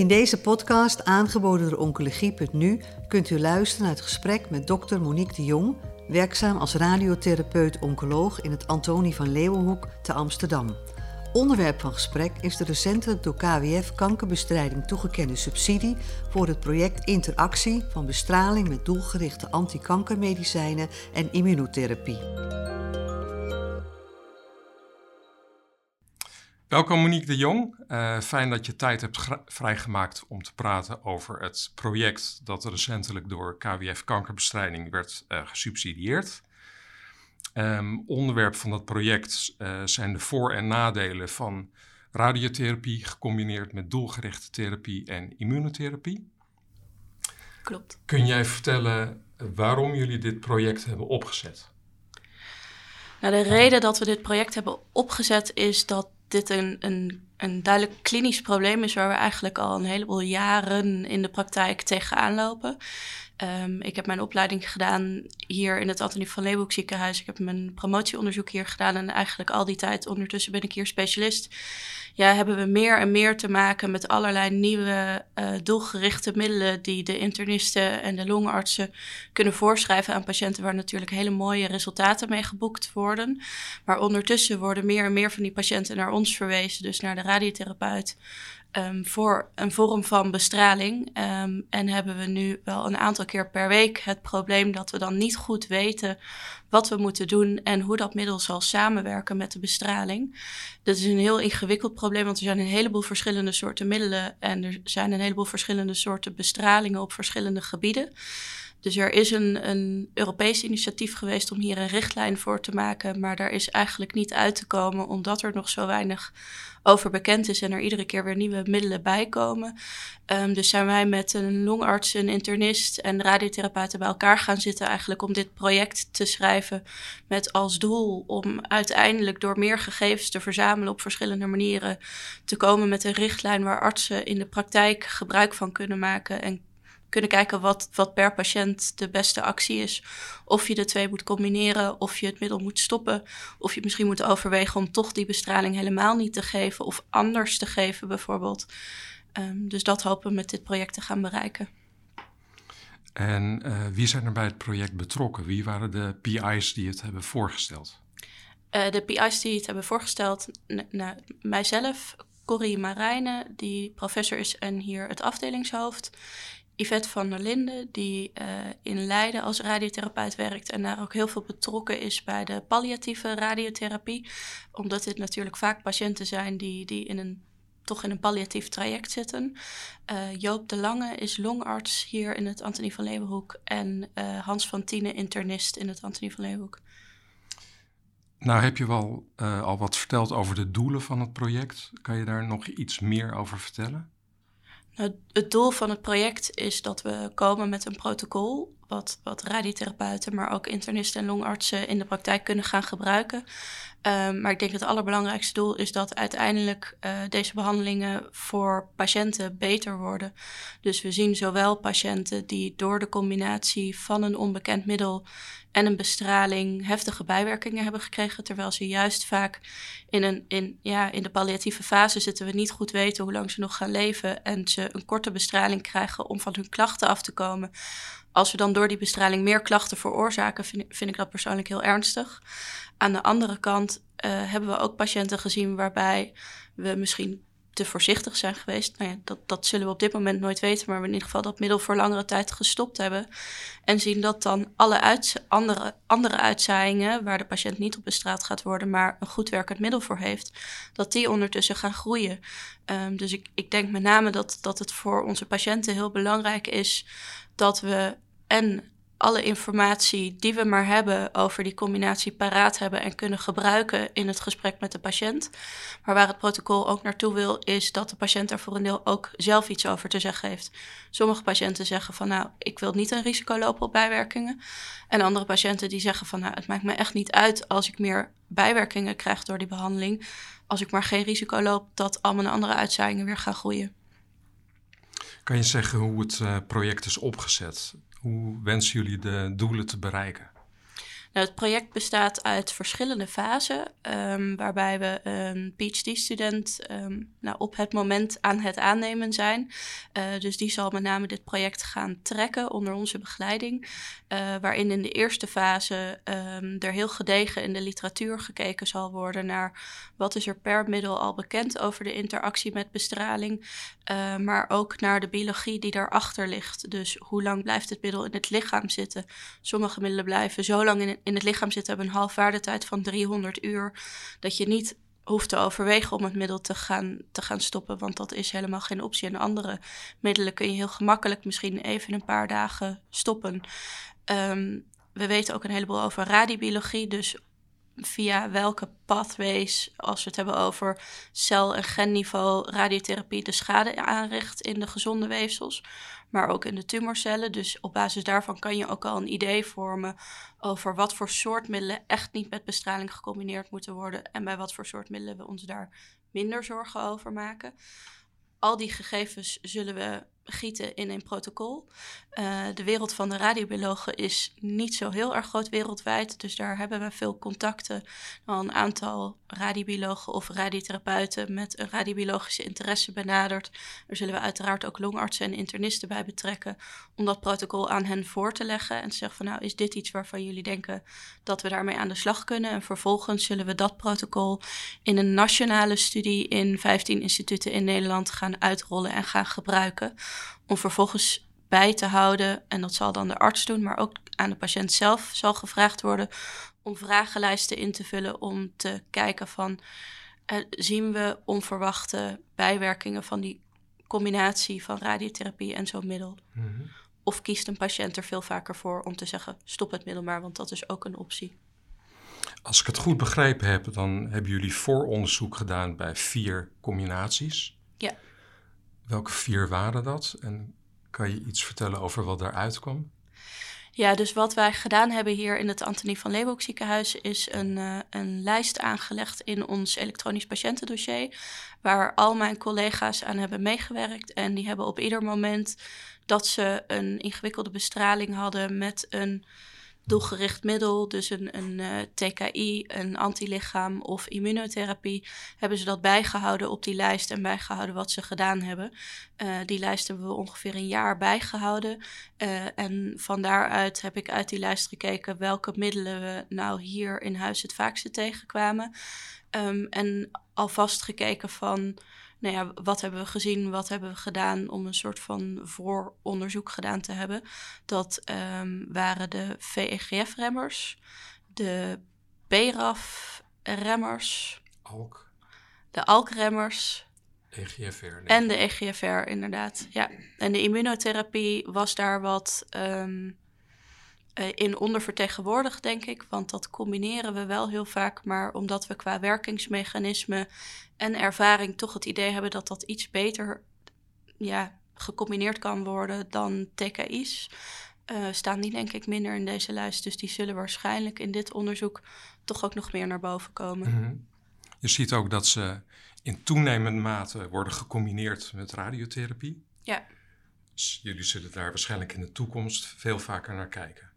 In deze podcast, aangeboden door Oncologie.nu, kunt u luisteren naar het gesprek met dokter Monique de Jong, werkzaam als radiotherapeut-oncoloog in het Antonie van Leeuwenhoek te Amsterdam. Onderwerp van gesprek is de recentelijk door KWF kankerbestrijding toegekende subsidie voor het project Interactie van bestraling met doelgerichte antikankermedicijnen en immunotherapie. Welkom Monique de Jong. Uh, fijn dat je tijd hebt vrijgemaakt om te praten over het project dat recentelijk door KWF Kankerbestrijding werd uh, gesubsidieerd. Um, onderwerp van dat project uh, zijn de voor- en nadelen van radiotherapie gecombineerd met doelgerichte therapie en immunotherapie. Klopt. Kun jij vertellen waarom jullie dit project hebben opgezet? Nou, de reden dat we dit project hebben opgezet is dat dit een, een, een duidelijk klinisch probleem is waar we eigenlijk al een heleboel jaren in de praktijk tegenaan lopen. Um, ik heb mijn opleiding gedaan hier in het Antonie van Leeuwenhoek ziekenhuis. Ik heb mijn promotieonderzoek hier gedaan en eigenlijk al die tijd ondertussen ben ik hier specialist ja, hebben we meer en meer te maken met allerlei nieuwe uh, doelgerichte middelen die de internisten en de longartsen kunnen voorschrijven aan patiënten waar natuurlijk hele mooie resultaten mee geboekt worden. Maar ondertussen worden meer en meer van die patiënten naar ons verwezen, dus naar de radiotherapeut. Um, voor een vorm van bestraling. Um, en hebben we nu wel een aantal keer per week het probleem dat we dan niet goed weten wat we moeten doen en hoe dat middel zal samenwerken met de bestraling. Dat is een heel ingewikkeld probleem, want er zijn een heleboel verschillende soorten middelen en er zijn een heleboel verschillende soorten bestralingen op verschillende gebieden. Dus er is een, een Europees initiatief geweest om hier een richtlijn voor te maken, maar daar is eigenlijk niet uit te komen omdat er nog zo weinig over bekend is en er iedere keer weer nieuwe middelen bij komen. Um, dus zijn wij met een longarts, een internist en radiotherapeuten bij elkaar gaan zitten eigenlijk om dit project te schrijven met als doel om uiteindelijk door meer gegevens te verzamelen op verschillende manieren te komen met een richtlijn waar artsen in de praktijk gebruik van kunnen maken en kunnen kijken wat, wat per patiënt de beste actie is. Of je de twee moet combineren, of je het middel moet stoppen, of je misschien moet overwegen om toch die bestraling helemaal niet te geven of anders te geven bijvoorbeeld. Um, dus dat hopen we met dit project te gaan bereiken. En uh, wie zijn er bij het project betrokken? Wie waren de PI's die het hebben voorgesteld? Uh, de PI's die het hebben voorgesteld, nou, mijzelf, Corrie Marijnen, die professor is en hier het afdelingshoofd. Yvette van der Linden, die uh, in Leiden als radiotherapeut werkt en daar ook heel veel betrokken is bij de palliatieve radiotherapie. Omdat dit natuurlijk vaak patiënten zijn die, die in een, toch in een palliatief traject zitten. Uh, Joop de Lange is longarts hier in het Antonie van Leeuwenhoek en uh, Hans van Tienen internist in het Antonie van Leeuwenhoek. Nou heb je wel al wat verteld over de doelen van het project. Kan je daar nog iets meer over vertellen? Het doel van het project is dat we komen met een protocol, wat, wat radiotherapeuten, maar ook internisten en longartsen in de praktijk kunnen gaan gebruiken. Um, maar ik denk dat het allerbelangrijkste doel is dat uiteindelijk uh, deze behandelingen voor patiënten beter worden. Dus we zien zowel patiënten die door de combinatie van een onbekend middel en een bestraling heftige bijwerkingen hebben gekregen, terwijl ze juist vaak in, een, in, ja, in de palliatieve fase zitten we niet goed weten hoe lang ze nog gaan leven en ze een korte bestraling krijgen om van hun klachten af te komen. Als we dan door die bestraling meer klachten veroorzaken, vind, ik dat persoonlijk heel ernstig. Aan de andere kant uh, hebben we ook patiënten gezien waarbij we misschien te voorzichtig zijn geweest. Nou ja, dat, dat zullen we op dit moment nooit weten, maar we in ieder geval dat middel voor langere tijd gestopt hebben. En zien dat dan alle andere, andere uitzaaiingen, waar de patiënt niet op bestraald gaat worden, maar een goed werkend middel voor heeft, dat die ondertussen gaan groeien. Um, dus ik, ik denk met name dat, dat het voor onze patiënten heel belangrijk is dat we en alle informatie die we maar hebben over die combinatie paraat hebben en kunnen gebruiken in het gesprek met de patiënt. Maar waar het protocol ook naartoe wil, is dat de patiënt er voor een deel ook zelf iets over te zeggen heeft. Sommige patiënten zeggen van nou, ik wil niet een risico lopen op bijwerkingen. En andere patiënten die zeggen van nou, het maakt me echt niet uit als ik meer bijwerkingen krijg door die behandeling. Als ik maar geen risico loop dat al mijn andere uitzaaiingen weer gaan groeien. Kan je zeggen hoe het uh, project is opgezet? Hoe wensen jullie de doelen te bereiken? Nou, het project bestaat uit verschillende fasen, um, waarbij we een PhD-student um, nou, op het moment aan het aannemen zijn. Uh, dus die zal met name dit project gaan trekken onder onze begeleiding, uh, waarin in de eerste fase um, er heel gedegen in de literatuur gekeken zal worden naar wat is er per middel al bekend over de interactie met bestraling, uh, maar ook naar de biologie die daarachter ligt. Dus hoe lang blijft het middel in het lichaam zitten? Sommige middelen blijven zo lang in, in het lichaam zitten, hebben een halfwaardetijd van 300 uur, dat je niet hoeft te overwegen om het middel te gaan, te gaan stoppen, want dat is helemaal geen optie. En andere middelen kun je heel gemakkelijk misschien even een paar dagen stoppen. Um, we weten ook een heleboel over radiobiologie, dus via welke pathways, als we het hebben over cel- en genniveau, radiotherapie de schade aanricht in de gezonde weefsels, maar ook in de tumorcellen. Dus op basis daarvan kan je ook al een idee vormen over wat voor soort middelen echt niet met bestraling gecombineerd moeten worden en bij wat voor soort middelen we ons daar minder zorgen over maken. Al die gegevens zullen we gieten in een protocol. Uh, de wereld van de radiobiologen is niet zo heel erg groot wereldwijd. Dus daar hebben we veel contacten. Al een aantal radiobiologen of radiotherapeuten met een radiobiologische interesse benaderd. Daar zullen we uiteraard ook longartsen en internisten bij betrekken. Om dat protocol aan hen voor te leggen. En te zeggen van nou is dit iets waarvan jullie denken dat we daarmee aan de slag kunnen. En vervolgens zullen we dat protocol in een nationale studie in 15 instituten in Nederland gaan uitrollen en gaan gebruiken om vervolgens bij te houden. En dat zal dan de arts doen, maar ook aan de patiënt zelf zal gevraagd worden om vragenlijsten in te vullen om te kijken van uh, zien we onverwachte bijwerkingen van die combinatie van radiotherapie en zo'n middel. Mm -hmm. Of kiest een patiënt er veel vaker voor om te zeggen stop het middel maar, want dat is ook een optie. Als ik het goed begrepen heb, dan hebben jullie vooronderzoek gedaan bij vier combinaties. Ja. Welke vier waren dat? En kan je iets vertellen over wat daaruit kwam? Ja, dus wat wij gedaan hebben hier in het Antonie van Leeuwenhoek ziekenhuis is een, uh, een lijst aangelegd in ons elektronisch patiëntendossier, waar al mijn collega's aan hebben meegewerkt. En die hebben op ieder moment dat ze een ingewikkelde bestraling hadden met een doelgericht middel, dus een, een uh, TKI, een antilichaam of immunotherapie, hebben ze dat bijgehouden op die lijst en bijgehouden wat ze gedaan hebben. Uh, die lijst hebben we ongeveer een jaar bijgehouden. Uh, en van daaruit heb ik uit die lijst gekeken welke middelen we nou hier in huis het vaakste tegenkwamen. Um, en alvast gekeken van nou ja, wat hebben we gezien, wat hebben we gedaan om een soort van vooronderzoek gedaan te hebben. Dat um, waren de VEGF-remmers, de BRAF-remmers, ALK. de ALK-remmers. EGFR. Nee. En de EGFR, inderdaad. Ja. En de immunotherapie was daar wat um, in ondervertegenwoordigd, denk ik. Want dat combineren we wel heel vaak. Maar omdat we qua werkingsmechanisme en ervaring toch het idee hebben dat dat iets beter ja, gecombineerd kan worden dan TKI's, uh, staan die denk ik minder in deze lijst. Dus die zullen waarschijnlijk in dit onderzoek toch ook nog meer naar boven komen. Mm -hmm. Je ziet ook dat ze in toenemende mate worden gecombineerd met radiotherapie. Ja. Dus jullie zullen daar waarschijnlijk in de toekomst veel vaker naar kijken.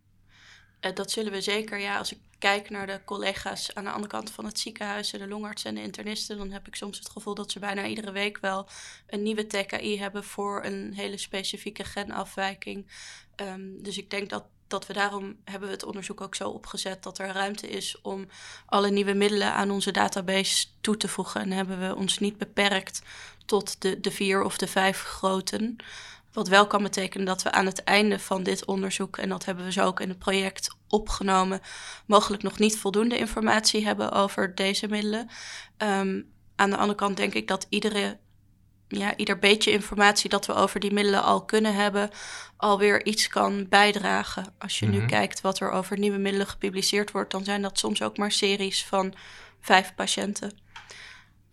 Uh, dat zullen we zeker, ja. Als ik kijk naar de collega's aan de andere kant van het ziekenhuis, de longartsen en de internisten, dan heb ik soms het gevoel dat ze bijna iedere week wel een nieuwe TKI hebben voor een hele specifieke genafwijking. Um, dus ik denk dat, dat we daarom hebben we het onderzoek ook zo opgezet dat er ruimte is om alle nieuwe middelen aan onze database toe te voegen. En hebben we ons niet beperkt tot de, de vier of de vijf groten. Wat wel kan betekenen dat we aan het einde van dit onderzoek, en dat hebben we zo ook in het project opgenomen, mogelijk nog niet voldoende informatie hebben over deze middelen. Um, aan de andere kant denk ik dat iedere, ja, ieder beetje informatie dat we over die middelen al kunnen hebben, alweer iets kan bijdragen. Als je mm -hmm. nu kijkt wat er over nieuwe middelen gepubliceerd wordt, dan zijn dat soms ook maar series van vijf patiënten.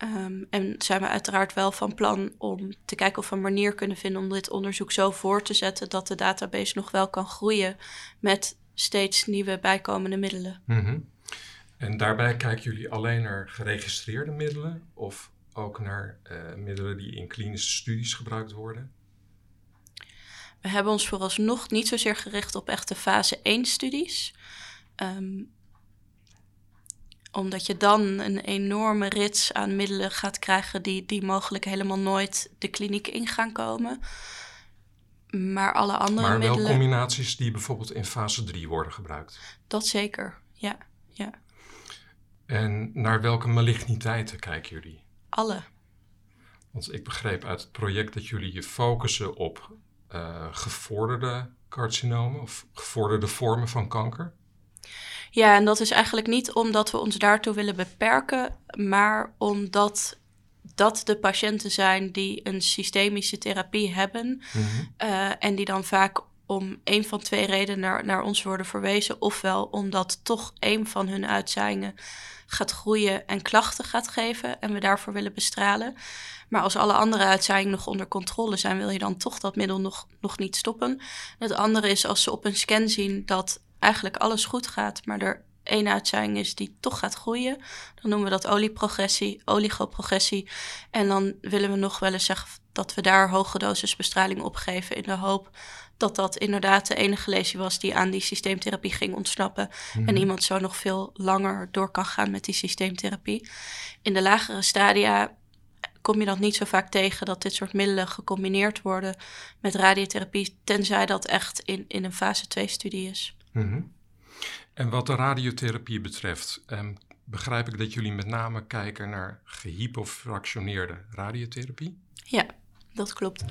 Um, en zijn we uiteraard wel van plan om te kijken of we een manier kunnen vinden om dit onderzoek zo voor te zetten dat de database nog wel kan groeien met steeds nieuwe bijkomende middelen. Mm -hmm. En daarbij kijken jullie alleen naar geregistreerde middelen of ook naar uh, middelen die in klinische studies gebruikt worden? We hebben ons vooralsnog niet zozeer gericht op echte fase 1 studies. Omdat je dan een enorme rits aan middelen gaat krijgen die, die mogelijk helemaal nooit de kliniek in gaan komen. Maar alle andere maar middelen... wel combinaties die bijvoorbeeld in fase 3 worden gebruikt. Dat zeker, ja. ja. En naar welke maligniteiten kijken jullie? Alle. Want ik begreep uit het project dat jullie je focussen op uh, gevorderde carcinomen of gevorderde vormen van kanker. Ja, en dat is eigenlijk niet omdat we ons daartoe willen beperken, maar omdat dat de patiënten zijn die een systemische therapie hebben Mhm. uh, en die dan vaak om een van twee redenen naar, naar ons worden verwezen, ofwel omdat toch een van hun uitzaaiingen gaat groeien en klachten gaat geven en we daarvoor willen bestralen. Maar als alle andere uitzaaiingen nog onder controle zijn, wil je dan toch dat middel nog, nog niet stoppen. Het andere is als ze op een scan zien dat eigenlijk alles goed gaat, maar er één uitzaaiing is die toch gaat groeien. Dan noemen we dat olieprogressie, oligoprogressie. En dan willen we nog wel eens zeggen dat we daar hoge dosis bestraling op geven in de hoop dat dat inderdaad de enige lesie was die aan die systeemtherapie ging ontsnappen. Mhm. En iemand zo nog veel langer door kan gaan met die systeemtherapie. In de lagere stadia kom je dat niet zo vaak tegen dat dit soort middelen gecombineerd worden met radiotherapie, tenzij dat echt in, in een fase 2-studie is. Mhm. En wat de radiotherapie betreft, ehm, begrijp ik dat jullie met name kijken naar gehypofractioneerde radiotherapie? Ja, dat klopt.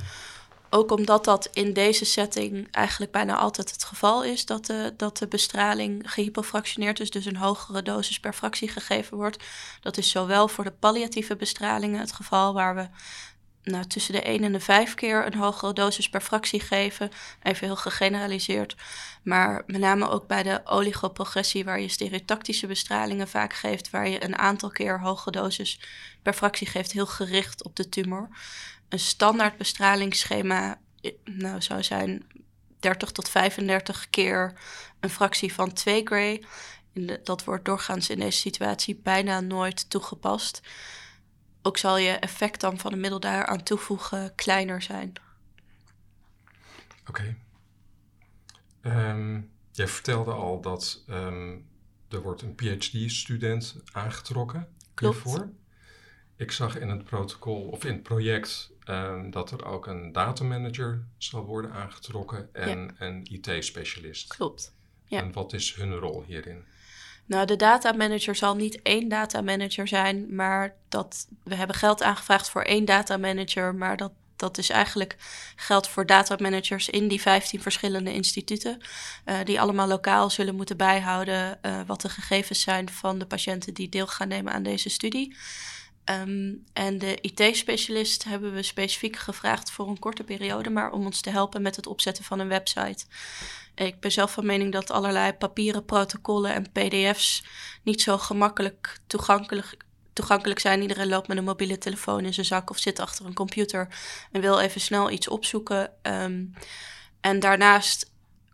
Ook omdat dat in deze setting eigenlijk bijna altijd het geval is dat de, dat de bestraling gehypofractioneerd is, dus een hogere dosis per fractie gegeven wordt. Dat is zowel voor de palliatieve bestralingen het geval, waar we nou, tussen de 1 en de 5 keer een hogere dosis per fractie geven. Even heel gegeneraliseerd. Maar met name ook bij de oligoprogressie, waar je stereotactische bestralingen vaak geeft, waar je een aantal keer hoge dosis per fractie geeft, heel gericht op de tumor. Een standaard bestralingsschema nou, zou zijn 30 tot 35 keer een fractie van 2 gray. Dat wordt doorgaans in deze situatie bijna nooit toegepast ook zal je effect dan van een middel daar aan toevoegen kleiner zijn. Oké. Okay. Um, jij vertelde al dat um, er wordt een PhD-student aangetrokken Klopt. hiervoor. Ik zag in het protocol of in het project um, dat er ook een datamanager zal worden aangetrokken en ja. een IT-specialist. Klopt. Ja. En wat is hun rol hierin? Nou, de datamanager zal niet één datamanager zijn, maar dat we hebben geld aangevraagd voor één datamanager, maar dat, dat is eigenlijk geld voor datamanagers in die 15 verschillende instituten, uh, die allemaal lokaal zullen moeten bijhouden uh, wat de gegevens zijn van de patiënten die deel gaan nemen aan deze studie. Um, en de IT-specialist hebben we specifiek gevraagd voor een korte periode, maar om ons te helpen met het opzetten van een website. Ik ben zelf van mening dat allerlei papieren protocollen en PDF's niet zo gemakkelijk toegankelijk, toegankelijk zijn. Iedereen loopt met een mobiele telefoon in zijn zak of zit achter een computer en wil even snel iets opzoeken. Um, en daarnaast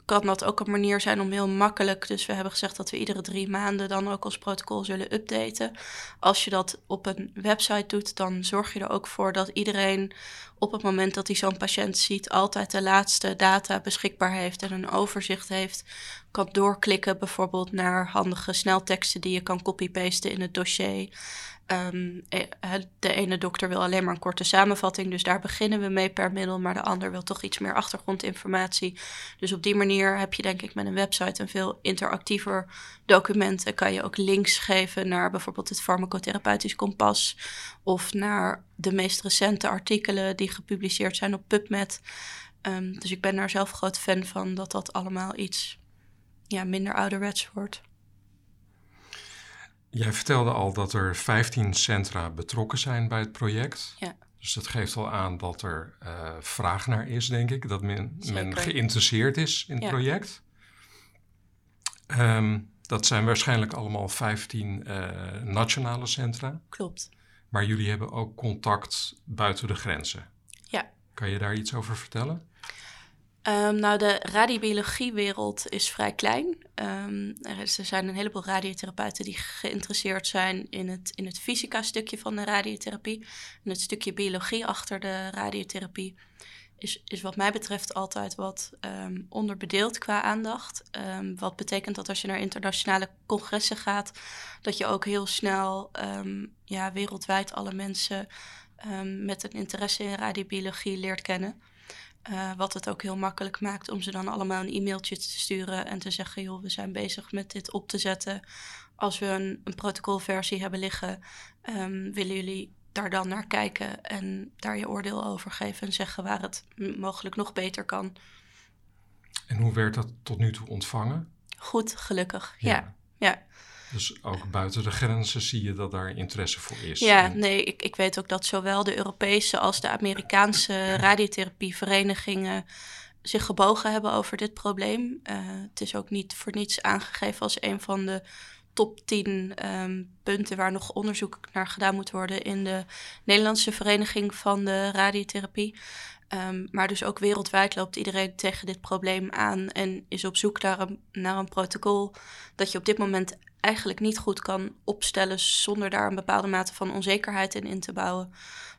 kan dat ook een manier zijn om heel makkelijk. Dus we hebben gezegd dat we iedere drie maanden dan ook ons protocol zullen updaten. Als je dat op een website doet, dan zorg je er ook voor dat iedereen op het moment dat hij zo'n patiënt ziet, altijd de laatste data beschikbaar heeft en een overzicht heeft. Kan doorklikken bijvoorbeeld naar handige snelteksten die je kan copy-pasten in het dossier. Um, de ene dokter wil alleen maar een korte samenvatting, dus daar beginnen we mee per middel, maar de ander wil toch iets meer achtergrondinformatie. Dus op die manier heb je denk ik met een website een veel interactiever document. En kan je ook links geven naar bijvoorbeeld het farmacotherapeutisch kompas of naar de meest recente artikelen die gepubliceerd zijn op PubMed. Um, dus ik ben daar zelf groot fan van dat dat allemaal iets ja, minder ouderwets wordt. Jij vertelde al dat er 15 centra betrokken zijn bij het project. Ja. Dus dat geeft al aan dat er uh, vraag naar is, denk ik. Dat men, men geïnteresseerd is in het Ja. project. Um, dat zijn waarschijnlijk allemaal 15 uh, nationale centra. Klopt. Maar jullie hebben ook contact buiten de grenzen. Ja. Kan je daar iets over vertellen? Um, nou, de radiobiologiewereld is vrij klein. Um, er, er, zijn een heleboel radiotherapeuten die geïnteresseerd zijn in het, in het fysica-stukje van de radiotherapie. En het stukje biologie achter de radiotherapie. is, is wat mij betreft altijd wat um, onderbedeeld qua aandacht. Wat betekent dat als je naar internationale congressen gaat, dat je ook heel snel ja, wereldwijd alle mensen met een interesse in radiobiologie leert kennen. Uh, wat het ook heel makkelijk maakt om ze dan allemaal een e-mailtje te sturen en te zeggen: joh, we zijn bezig met dit op te zetten. Als we een, een protocolversie hebben liggen, willen jullie daar dan naar kijken en daar je oordeel over geven en zeggen waar het mogelijk nog beter kan. En hoe werd dat tot nu toe ontvangen? Goed, gelukkig. Ja. ja. Dus ook buiten de grenzen zie je dat daar interesse voor is. Ja, nee, ik, ik weet ook dat zowel de Europese als de Amerikaanse radiotherapieverenigingen zich gebogen hebben over dit probleem. Uh, het is ook niet voor niets aangegeven als een van de top 10 ehm, punten waar nog onderzoek naar gedaan moet worden in de Nederlandse Vereniging van de Radiotherapie. Um, maar dus ook wereldwijd loopt iedereen tegen dit probleem aan en is op zoek naar een, naar een protocol dat je op dit moment eigenlijk niet goed kan opstellen zonder daar een bepaalde mate van onzekerheid in in te bouwen.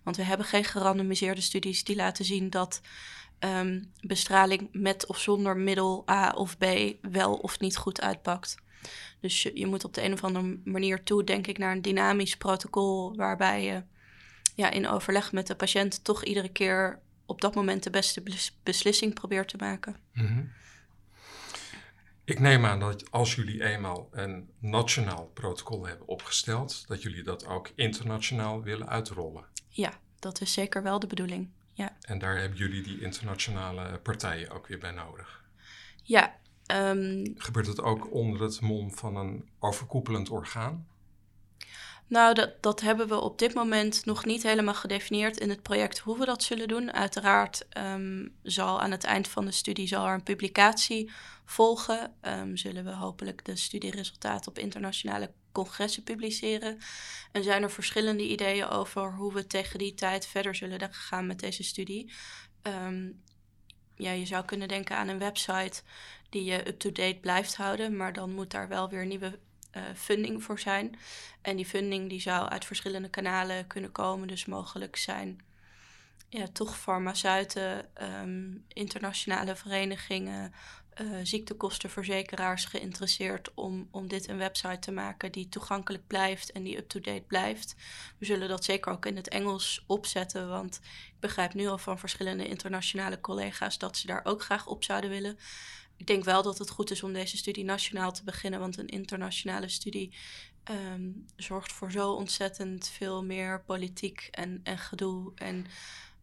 Want we hebben geen gerandomiseerde studies die laten zien dat um, bestraling met of zonder middel A of B wel of niet goed uitpakt. Dus je, je, moet op de een of andere manier toe, denk ik, naar een dynamisch protocol waarbij je ja, in overleg met de patiënt toch iedere keer op dat moment de beste beslissing probeert te maken. Mhm. Ik neem aan dat als jullie eenmaal een nationaal protocol hebben opgesteld, dat jullie dat ook internationaal willen uitrollen. Ja, dat is zeker wel de bedoeling. Ja. En daar hebben jullie die internationale partijen ook weer bij nodig. Ja, Um, Gebeurt het ook onder het mom van een overkoepelend orgaan? Nou, dat, dat hebben we op dit moment nog niet helemaal gedefinieerd in het project hoe we dat zullen doen. Uiteraard um, zal aan het eind van de studie zal er een publicatie volgen. Um, zullen we hopelijk de studieresultaten op internationale congressen publiceren. En zijn er verschillende ideeën over hoe we tegen die tijd verder zullen gaan met deze studie. Um, ja, je zou kunnen denken aan een website die je up-to-date blijft houden, maar dan moet daar wel weer nieuwe uh, funding voor zijn. En die funding die zou uit verschillende kanalen kunnen komen, dus mogelijk zijn ja, toch farmaceuten, um, internationale verenigingen, uh, ziektekostenverzekeraars geïnteresseerd om, om dit een website te maken die toegankelijk blijft en die up-to-date blijft. We zullen dat zeker ook in het Engels opzetten, want ik begrijp nu al van verschillende internationale collega's dat ze daar ook graag op zouden willen. Ik denk wel dat het goed is om deze studie nationaal te beginnen, want een internationale studie um, zorgt voor zo ontzettend veel meer politiek en, en gedoe. En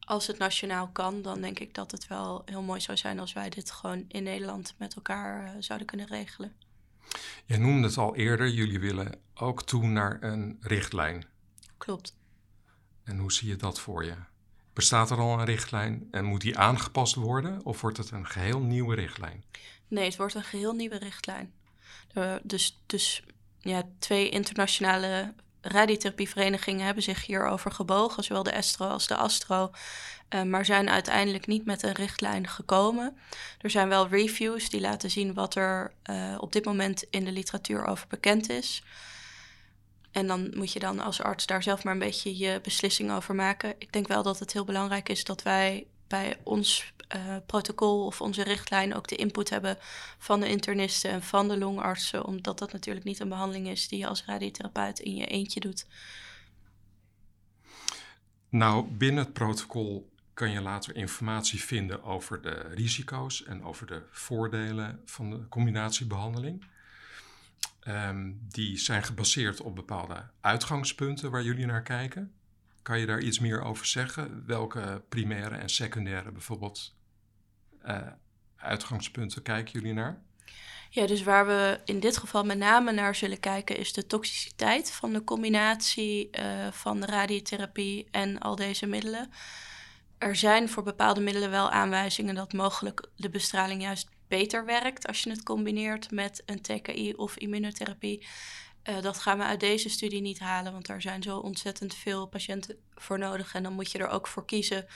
als het nationaal kan, dan denk ik dat het wel heel mooi zou zijn als wij dit gewoon in Nederland met elkaar uh, zouden kunnen regelen. Je noemde het al eerder, jullie willen ook toe naar een richtlijn. Klopt. En hoe zie je dat voor je? Bestaat er al een richtlijn en moet die aangepast worden of wordt het een geheel nieuwe richtlijn? Nee, het wordt een geheel nieuwe richtlijn. dus, dus ja, twee internationale radiotherapieverenigingen hebben zich hierover gebogen, zowel de Estro als de Astro, uh, maar zijn uiteindelijk niet met een richtlijn gekomen. Er zijn wel reviews die laten zien wat er uh, op dit moment in de literatuur over bekend is. En dan moet je dan als arts daar zelf maar een beetje je beslissing over maken. Ik denk wel dat het heel belangrijk is dat wij bij ons uh, protocol of onze richtlijn ook de input hebben van de internisten en van de longartsen, omdat dat natuurlijk niet een behandeling is die je als radiotherapeut in je eentje doet. Nou, binnen het protocol kan je later informatie vinden over de risico's en over de voordelen van de combinatiebehandeling. Um, die zijn gebaseerd op bepaalde uitgangspunten waar jullie naar kijken. Kan je daar iets meer over zeggen? Welke primaire en secundaire bijvoorbeeld uh, uitgangspunten kijken jullie naar? Ja, dus waar we in dit geval met name naar zullen kijken is de toxiciteit van de combinatie uh, van de radiotherapie en al deze middelen. Er zijn voor bepaalde middelen wel aanwijzingen dat mogelijk de bestraling juist beter werkt als je het combineert met een TKI of immunotherapie. Uh, dat gaan we uit deze studie niet halen, want daar zijn zo ontzettend veel patiënten voor nodig. En dan moet je er ook voor kiezen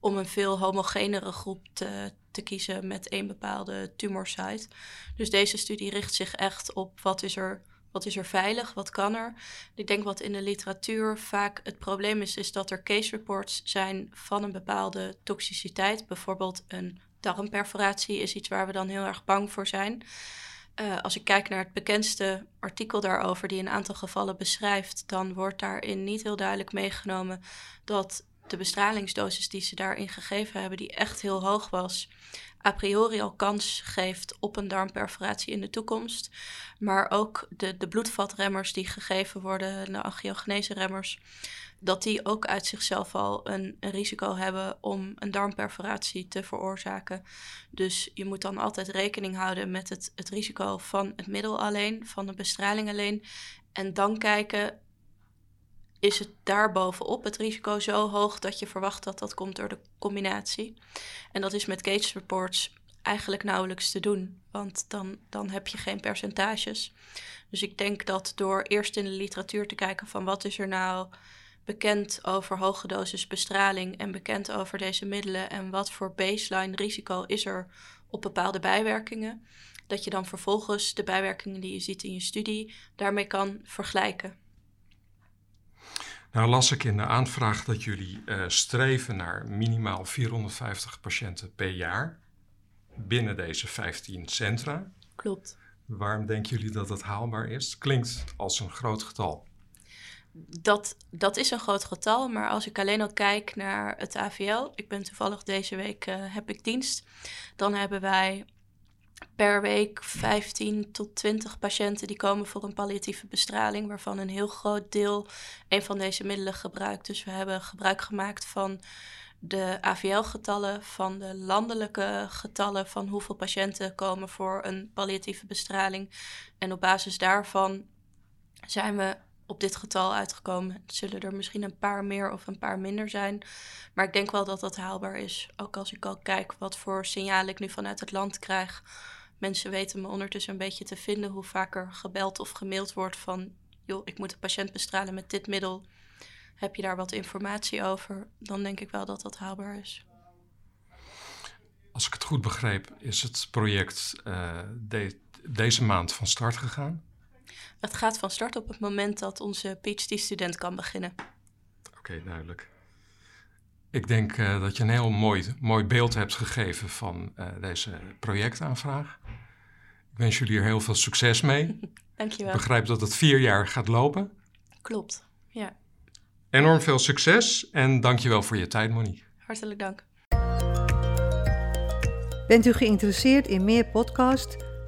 om een veel homogenere groep te, te kiezen met één bepaalde tumorsite. Dus deze studie richt zich echt op wat is er Wat is er veilig? Wat kan er? Ik denk wat in de literatuur vaak het probleem is, is dat er case reports zijn van een bepaalde toxiciteit. Bijvoorbeeld een darmperforatie is iets waar we dan heel erg bang voor zijn. Uh, als ik kijk naar het bekendste artikel daarover, die een aantal gevallen beschrijft, dan wordt daarin niet heel duidelijk meegenomen dat de bestralingsdosis die ze daarin gegeven hebben, die echt heel hoog was, a priori al kans geeft op een darmperforatie in de toekomst. Maar ook de, de bloedvatremmers die gegeven worden, de angiogenese remmers, dat die ook uit zichzelf al een, risico hebben om een darmperforatie te veroorzaken. Dus je moet dan altijd rekening houden met het, het risico van het middel alleen, van de bestraling alleen. En dan kijken, is het daarbovenop het risico zo hoog dat je verwacht dat dat komt door de combinatie. En dat is met case reports eigenlijk nauwelijks te doen, want dan, dan heb je geen percentages. Dus ik denk dat door eerst in de literatuur te kijken van wat is er nou bekend over hoge dosis bestraling en bekend over deze middelen en wat voor baseline risico is er op bepaalde bijwerkingen, dat je dan vervolgens de bijwerkingen die je ziet in je studie daarmee kan vergelijken. Nou las ik in de aanvraag dat jullie uh, streven naar minimaal 450 patiënten per jaar binnen deze 15 centra. Klopt. Waarom denken jullie dat dat haalbaar is? Klinkt als een groot getal. Dat, dat is een groot getal, maar als ik alleen al kijk naar het AVL, ik ben toevallig deze week uh, heb ik dienst, dan hebben wij per week 15 tot 20 patiënten die komen voor een palliatieve bestraling, waarvan een heel groot deel een van deze middelen gebruikt. Dus we hebben gebruik gemaakt van de AVL-getallen, van de landelijke getallen van hoeveel patiënten komen voor een palliatieve bestraling. En op basis daarvan zijn we op dit getal uitgekomen. zullen er misschien een paar meer of een paar minder zijn. Maar ik denk wel dat dat haalbaar is. Ook als ik al kijk wat voor signalen ik nu vanuit het land krijg. Mensen weten me ondertussen een beetje te vinden hoe vaker gebeld of gemaild wordt van... joh, ik moet een patiënt bestralen met dit middel. Heb je daar wat informatie over? Dan denk ik wel dat dat haalbaar is. Als ik het goed begreep, is het project uh, deze maand van start gegaan? Het gaat van start op het moment dat onze PhD-student kan beginnen. Oké, duidelijk. Ik denk uh, dat je een heel mooi, mooi beeld hebt gegeven van uh, deze projectaanvraag. Ik wens jullie er heel veel succes mee. Dankjewel. Ik begrijp dat het vier jaar gaat lopen. Klopt, ja. Enorm veel succes en dankjewel voor je tijd, Monique. Hartelijk dank. Bent u geïnteresseerd in meer podcasts?